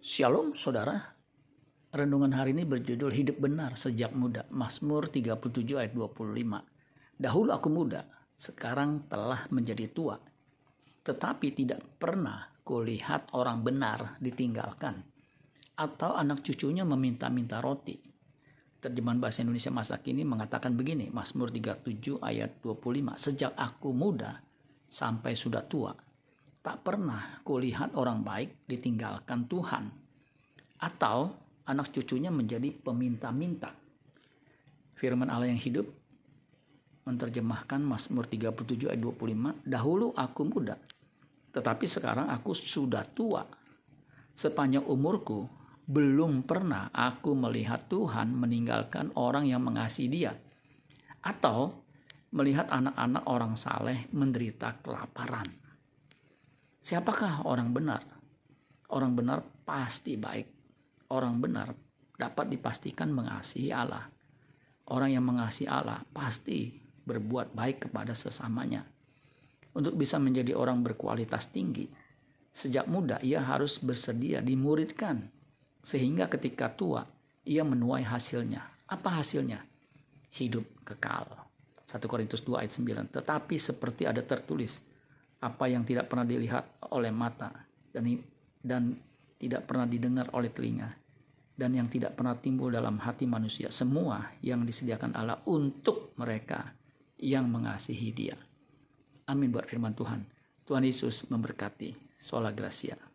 Shalom saudara. Renungan hari ini berjudul Hidup Benar Sejak Muda. Mazmur 37 ayat 25. Dahulu aku muda, sekarang telah menjadi tua. Tetapi tidak pernah kulihat orang benar ditinggalkan. Atau anak cucunya meminta-minta roti. Terjemahan bahasa Indonesia masa kini mengatakan begini, Mazmur 37 ayat 25. Sejak aku muda sampai sudah tua, tak pernah kulihat orang baik ditinggalkan Tuhan atau anak cucunya menjadi peminta-minta. Firman Allah yang hidup menerjemahkan Mazmur 37 ayat 25, dahulu aku muda, tetapi sekarang aku sudah tua. Sepanjang umurku belum pernah aku melihat Tuhan meninggalkan orang yang mengasihi dia atau melihat anak-anak orang saleh menderita kelaparan. Siapakah orang benar? Orang benar pasti baik. Orang benar dapat dipastikan mengasihi Allah. Orang yang mengasihi Allah pasti berbuat baik kepada sesamanya. Untuk bisa menjadi orang berkualitas tinggi, sejak muda ia harus bersedia dimuridkan. Sehingga ketika tua, ia menuai hasilnya. Apa hasilnya? Hidup kekal. 1 Korintus 2 ayat 9. Tetapi seperti ada tertulis, apa yang tidak pernah dilihat oleh mata dan dan tidak pernah didengar oleh telinga dan yang tidak pernah timbul dalam hati manusia semua yang disediakan Allah untuk mereka yang mengasihi Dia. Amin buat firman Tuhan. Tuhan Yesus memberkati. Sola Gracia.